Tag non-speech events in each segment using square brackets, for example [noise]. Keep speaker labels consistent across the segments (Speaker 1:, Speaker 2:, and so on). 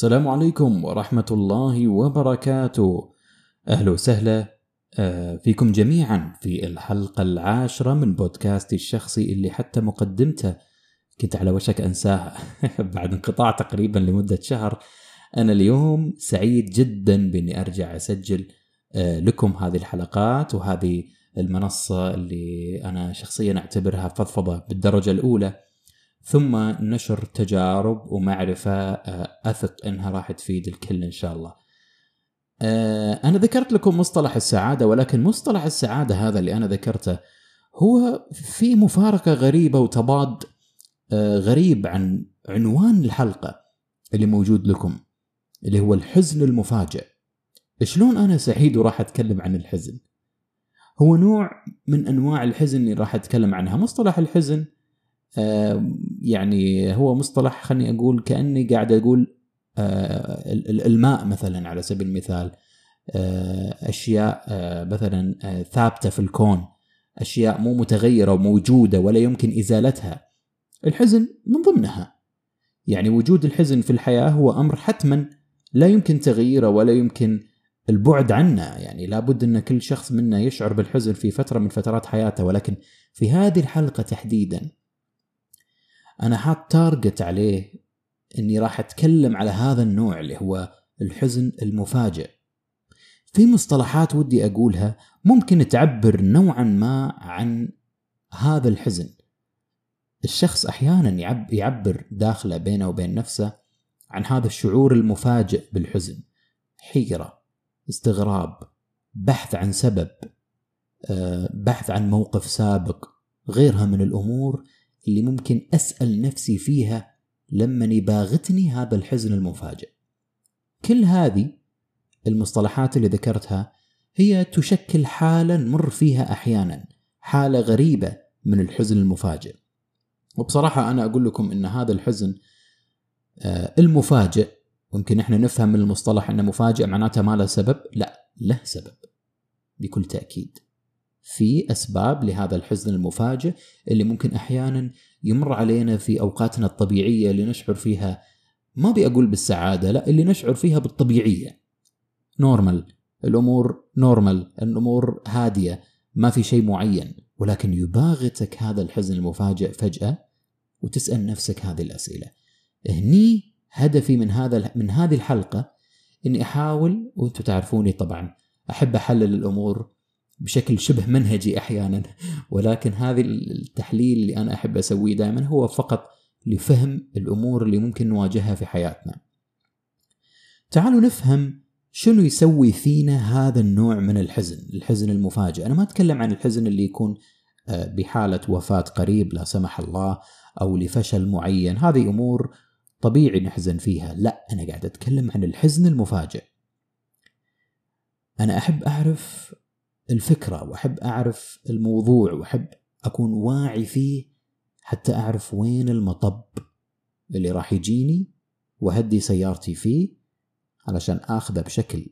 Speaker 1: السلام عليكم ورحمة الله وبركاته. أهلا وسهلا آه، فيكم جميعا في الحلقة العاشرة من بودكاستي الشخصي اللي حتى مقدمته كنت على وشك أنساها [laughs] بعد انقطاع تقريبا لمدة شهر. أنا اليوم سعيد جدا بإني أرجع أسجل آه، لكم هذه الحلقات وهذه المنصة اللي أنا شخصيا أعتبرها فضفضة بالدرجة الأولى. ثم نشر تجارب ومعرفة آه، أثق أنها راح تفيد الكل إن شاء الله. آه، أنا ذكرت لكم مصطلح السعادة ولكن مصطلح السعادة هذا اللي أنا ذكرته هو في مفارقة غريبة وتضاد آه، غريب عن عنوان الحلقة اللي موجود لكم اللي هو الحزن المفاجئ. شلون أنا سعيد وراح أتكلم عن الحزن؟ هو نوع من أنواع الحزن اللي راح أتكلم عنها. مصطلح الحزن يعني هو مصطلح خلني أقول كأني قاعد أقول آه، الماء مثلا على سبيل المثال آه، أشياء آه، مثلا ثابتة في الكون أشياء مو متغيرة وموجودة ولا يمكن إزالتها. الحزن من ضمنها. يعني وجود الحزن في الحياة هو أمر حتما لا يمكن تغييره ولا يمكن البعد عنه. يعني لابد أن كل شخص منا يشعر بالحزن في فترة من فترات حياته ولكن في هذه الحلقة تحديدا أنا حاط تارجت عليه إني راح أتكلم على هذا النوع اللي هو الحزن المفاجئ. في مصطلحات ودي أقولها ممكن تعبر نوعا ما عن هذا الحزن. الشخص أحيانا يعبر داخله بينه وبين نفسه عن هذا الشعور المفاجئ بالحزن. حيرة استغراب بحث عن سبب آه، بحث عن موقف سابق غيرها من الأمور اللي ممكن أسأل نفسي فيها لما يباغتني هذا الحزن المفاجئ. كل هذه المصطلحات اللي ذكرتها هي تشكل حالة نمر فيها أحيانا حالة غريبة من الحزن المفاجئ. وبصراحة أنا أقول لكم أن هذا الحزن آه، المفاجئ ممكن إحنا نفهم من المصطلح إنه مفاجئ معناته ما له سبب لا له سبب بكل تأكيد. في أسباب لهذا الحزن المفاجئ اللي ممكن أحيانا يمر علينا في أوقاتنا الطبيعية اللي نشعر فيها ما أبي أقول بالسعادة لا اللي نشعر فيها بالطبيعية. normal الأمور normal الأمور هادية. ما في شيء معين. ولكن يباغتك هذا الحزن المفاجئ فجأة وتسأل نفسك هذه الأسئلة. هني هدفي من هذا من هذه الحلقة إني أحاول وأنتم تعرفوني طبعا أحب أحلل الأمور بشكل شبه منهجي أحيانا ولكن هذا التحليل اللي أنا أحب أسويه دائما هو فقط لفهم الأمور اللي ممكن نواجهها في حياتنا. تعالوا نفهم شنو يسوي فينا هذا النوع من الحزن، الحزن المفاجئ، أنا ما أتكلم عن الحزن اللي يكون آه، بحالة وفاة قريب لا سمح الله أو لفشل معين، هذه أمور طبيعي نحزن فيها، لا أنا قاعد أتكلم عن الحزن المفاجئ. أنا أحب أعرف الفكرة وأحب أعرف الموضوع وأحب أكون واعي فيه حتى أعرف وين المطب اللي راح يجيني وهدي سيارتي فيه علشان آخذه بشكل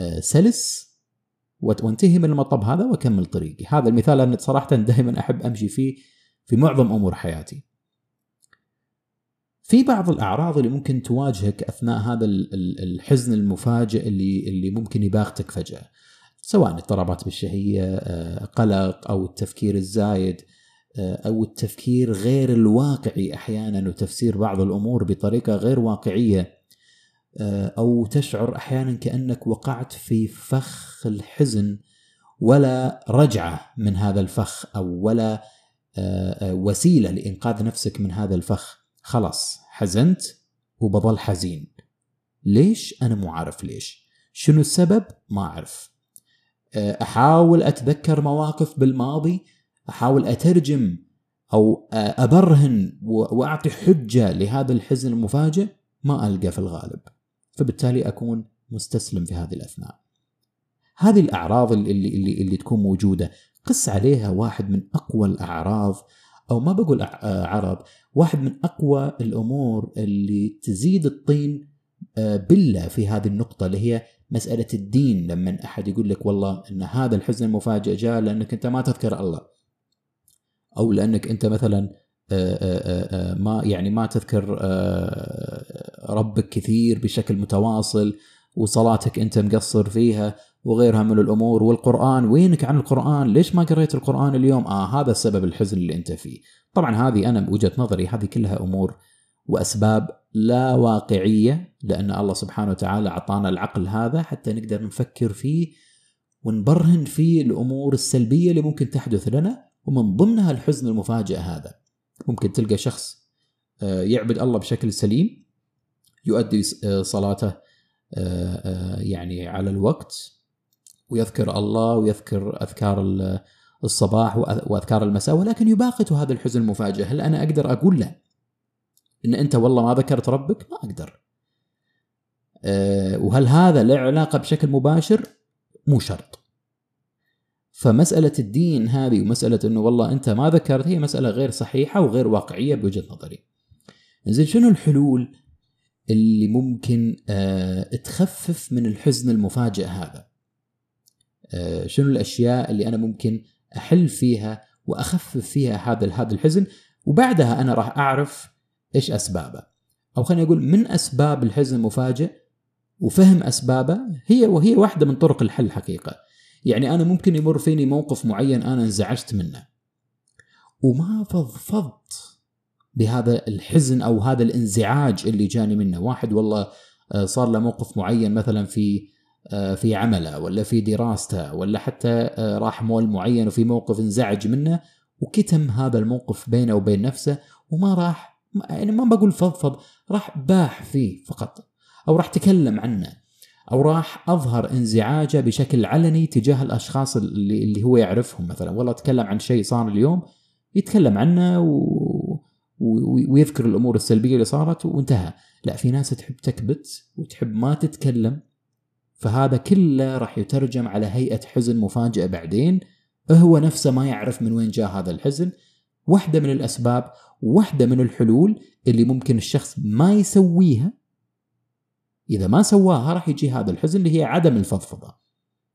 Speaker 1: آه، سلس وأنتهي من المطب هذا وأكمل طريقي. هذا المثال أنا صراحة دائما أحب أمشي فيه في معظم أمور حياتي. في بعض الأعراض اللي ممكن تواجهك أثناء هذا الحزن المفاجئ اللي اللي ممكن يباغتك فجأة. سواء اضطرابات بالشهية آه، قلق أو التفكير الزايد آه، أو التفكير غير الواقعي أحيانا وتفسير بعض الأمور بطريقة غير واقعية آه، أو تشعر أحيانا كأنك وقعت في فخ الحزن ولا رجعة من هذا الفخ أو ولا وسيلة لإنقاذ نفسك من هذا الفخ خلاص حزنت وبظل حزين ليش؟ أنا مو عارف ليش شنو السبب؟ ما أعرف أحاول أتذكر مواقف بالماضي أحاول أترجم أو أبرهن وأعطي حجة لهذا الحزن المفاجئ ما ألقى في الغالب. فبالتالي أكون مستسلم في هذه الأثناء. هذه الأعراض اللي اللي اللي تكون موجودة قس عليها واحد من أقوى الأعراض أو ما بقول عرض واحد من أقوى الأمور اللي تزيد الطين آه، بله في هذه النقطة اللي هي مسألة الدين لما أحد يقول لك والله أن هذا الحزن المفاجئ جاء لأنك أنت ما تذكر الله. أو لأنك أنت مثلا آه، آه، آه، ما يعني ما تذكر ربك كثير بشكل متواصل وصلاتك أنت مقصر فيها وغيرها من الأمور. والقرآن وينك عن القرآن؟ ليش ما قريت القرآن اليوم؟ آه هذا سبب الحزن اللي أنت فيه. طبعا هذه أنا بوجهه نظري هذه كلها أمور وأسباب لا واقعية لأن الله سبحانه وتعالى أعطانا العقل هذا حتى نقدر نفكر فيه ونبرهن فيه الأمور السلبية اللي ممكن تحدث لنا ومن ضمنها الحزن المفاجئ هذا. ممكن تلقى شخص آه، يعبد الله بشكل سليم يؤدي آه، صلاته آه، يعني على الوقت ويذكر الله ويذكر أذكار الصباح وأذكار المساء ولكن يباقت هذا الحزن المفاجئ. هل أنا أقدر أقول له إن أنت والله ما ذكرت ربك ما أقدر وهل هذا له علاقة بشكل مباشر مو شرط فمسألة الدين هذه ومسألة إنه والله أنت ما ذكرت هي مسألة غير صحيحة وغير واقعية بوجهة نظري. زين شنو الحلول اللي ممكن آه تخفف من الحزن المفاجئ هذا؟ آه شنو الأشياء اللي أنا ممكن أحل فيها وأخفف فيها هذا هذا الحزن وبعدها أنا راح أعرف إيش أسبابه. أو خليني أقول من أسباب الحزن المفاجئ وفهم أسبابه هي وهي واحدة من طرق الحل حقيقة. يعني أنا ممكن يمر فيني موقف معين أنا انزعجت منه وما فضفضت بهذا الحزن أو هذا الانزعاج اللي جاني منه واحد والله آه، صار له موقف معين مثلا في آه، في عمله ولا في دراسته ولا حتى آه، راح مول معين وفي موقف انزعج منه وكتم هذا الموقف بينه وبين نفسه وما راح يعني ما بقول فضفض راح باح فيه فقط أو راح تكلم عنه أو راح أظهر انزعاجه بشكل علني تجاه الأشخاص اللي, اللي هو يعرفهم مثلا. والله اتكلم عن شيء صار اليوم يتكلم عنه و... ويذكر الأمور السلبية اللي صارت وانتهى. لا في ناس تحب تكبت وتحب ما تتكلم فهذا كله راح يترجم على هيئة حزن مفاجئ بعدين. هو نفسه ما يعرف من وين جاء هذا الحزن. واحدة من الأسباب واحدة من الحلول اللي ممكن الشخص ما يسويها. إذا ما سواها راح يجي هذا الحزن اللي هي عدم الفضفضة.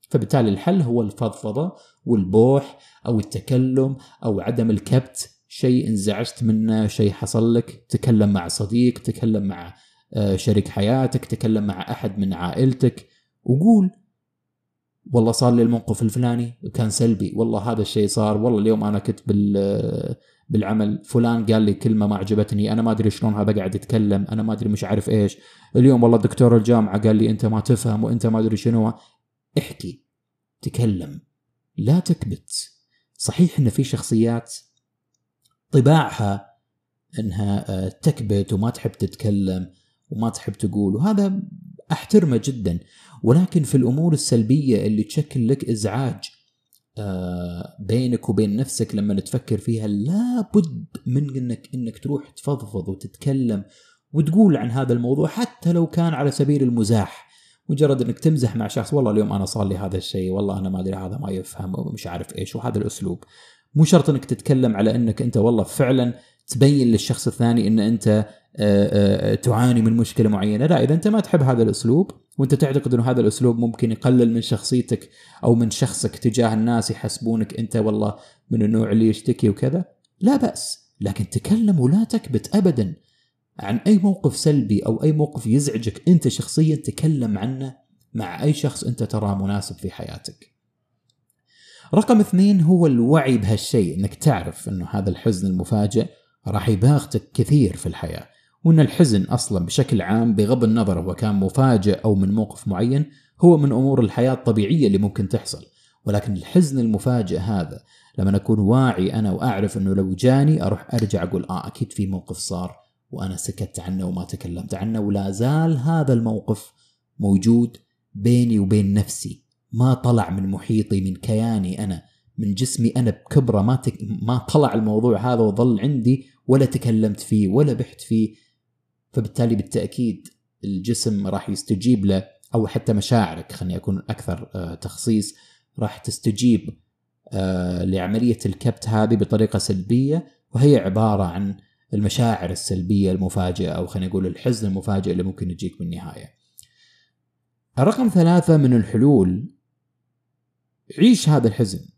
Speaker 1: فبالتالي الحل هو الفضفضة والبوح أو التكلم أو عدم الكبت. شيء انزعجت منه شيء حصل لك. تكلم مع صديق تكلم مع آه، شريك حياتك تكلم مع أحد من عائلتك. وقول والله صار لي الموقف الفلاني كان سلبي والله هذا الشيء صار والله اليوم أنا كنت بال بالعمل فلان قال لي كلمة ما عجبتني أنا ما أدري شلون هذا قاعد يتكلم أنا ما أدري مش عارف إيش. اليوم والله دكتور الجامعة قال لي أنت ما تفهم وأنت ما أدري شنو. احكي تكلم لا تكبت. صحيح إن في شخصيات طباعها إنها آه، تكبت وما تحب تتكلم وما تحب تقول وهذا أحترمه جدا. ولكن في الأمور السلبية اللي تشكل لك إزعاج آه، بينك وبين نفسك لما تفكر فيها لابد من انك إنك تروح تفضفض وتتكلم وتقول عن هذا الموضوع حتى لو كان على سبيل المزاح. مجرد إنك تمزح مع شخص والله اليوم أنا صار لي هذا الشيء والله أنا ما أدري هذا ما يفهم ومش عارف إيش وهذا الأسلوب. مو شرط إنك تتكلم على إنك أنت والله فعلا تبين للشخص الثاني إن أنت آه، آه، تعاني من مشكلة معينة. لا إذا أنت ما تحب هذا الأسلوب وأنت تعتقد إنه هذا الأسلوب ممكن يقلل من شخصيتك أو من شخصك تجاه الناس يحسبونك أنت والله من النوع اللي يشتكي وكذا لا بأس لكن تكلم ولا تكبت ابدا عن أي موقف سلبي أو أي موقف يزعجك أنت شخصيا تكلم عنه مع أي شخص أنت تراه مناسب في حياتك. رقم اثنين هو الوعي بهالشيء إنك تعرف إنه هذا الحزن المفاجئ راح يباغتك كثير في الحياة وإن الحزن أصلا بشكل عام بغض النظر هو كان مفاجئ أو من موقف معين هو من أمور الحياة الطبيعية اللي ممكن تحصل. ولكن الحزن المفاجئ هذا لما أكون واعي أنا وأعرف إنه لو جاني أروح أرجع أقول آه أكيد في موقف صار وأنا سكت عنه وما تكلمت عنه. ولا زال هذا الموقف موجود بيني وبين نفسي. ما طلع من محيطي من كياني أنا من جسمي أنا بكبرة ما تك... ما طلع الموضوع هذا وظل عندي ولا تكلمت فيه ولا بحت فيه. فبالتالي بالتأكيد الجسم راح يستجيب له أو حتى مشاعرك خليني أكون أكثر آه، تخصيص راح تستجيب آه، لعملية الكبت هذه بطريقة سلبية وهي عبارة عن المشاعر السلبية المفاجئة أو خلينا نقول الحزن المفاجئ اللي ممكن يجيك بالنهاية. الرقم ثلاثة من الحلول عيش هذا الحزن.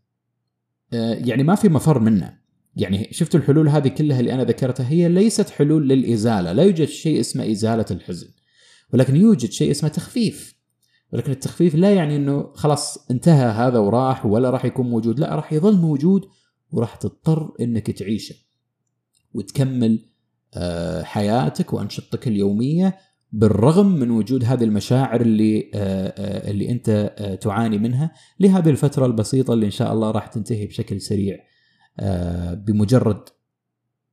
Speaker 1: آه، يعني ما في مفر منه. يعني شفتوا الحلول هذه كلها اللي أنا ذكرتها هي ليست حلول للإزالة، لا يوجد شيء اسمه إزالة الحزن. ولكن يوجد شيء اسمه تخفيف. ولكن التخفيف لا يعني إنه خلاص انتهى هذا وراح ولا راح يكون موجود، لا راح يظل موجود وراح تضطر إنك تعيشه. وتكمل آه، حياتك وأنشطتك اليومية بالرغم من وجود هذه المشاعر اللي آه، آه، اللي أنت تعاني منها لهذه الفترة البسيطة اللي إن شاء الله راح تنتهي بشكل سريع بمجرد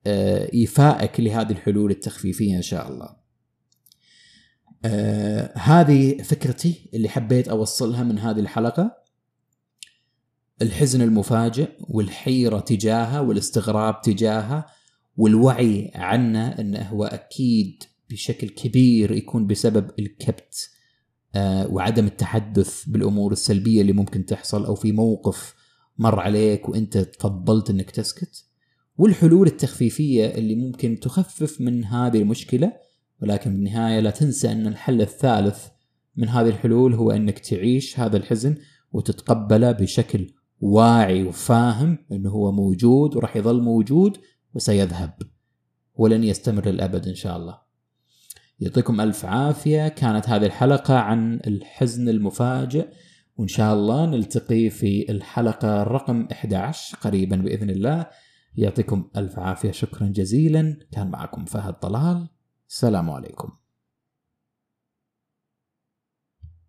Speaker 1: إيفائك لهذه الحلول التخفيفية إن شاء الله. هذه فكرتي اللي حبيت أوصلها من هذه الحلقة. الحزن المفاجئ والحيرة تجاهها والاستغراب تجاهها والوعي عنه انه هو أكيد بشكل كبير يكون بسبب الكبت آه، وعدم التحدث بالأمور السلبية اللي ممكن تحصل أو في موقف مر عليك وانت تفضلت انك تسكت والحلول التخفيفية اللي ممكن تخفف من هذه المشكلة ولكن بالنهاية لا تنسى أن الحل الثالث من هذه الحلول هو أنك تعيش هذا الحزن وتتقبله بشكل واعي وفاهم أنه هو موجود وراح يظل موجود وسيذهب ولن يستمر للأبد إن شاء الله. يعطيكم ألف عافية. كانت هذه الحلقة عن الحزن المفاجئ. وإن شاء الله نلتقي في الحلقة رقم 11 قريبا بإذن الله. يعطيكم ألف عافية شكرا جزيلا. كان معكم فهد طلال. السلام عليكم.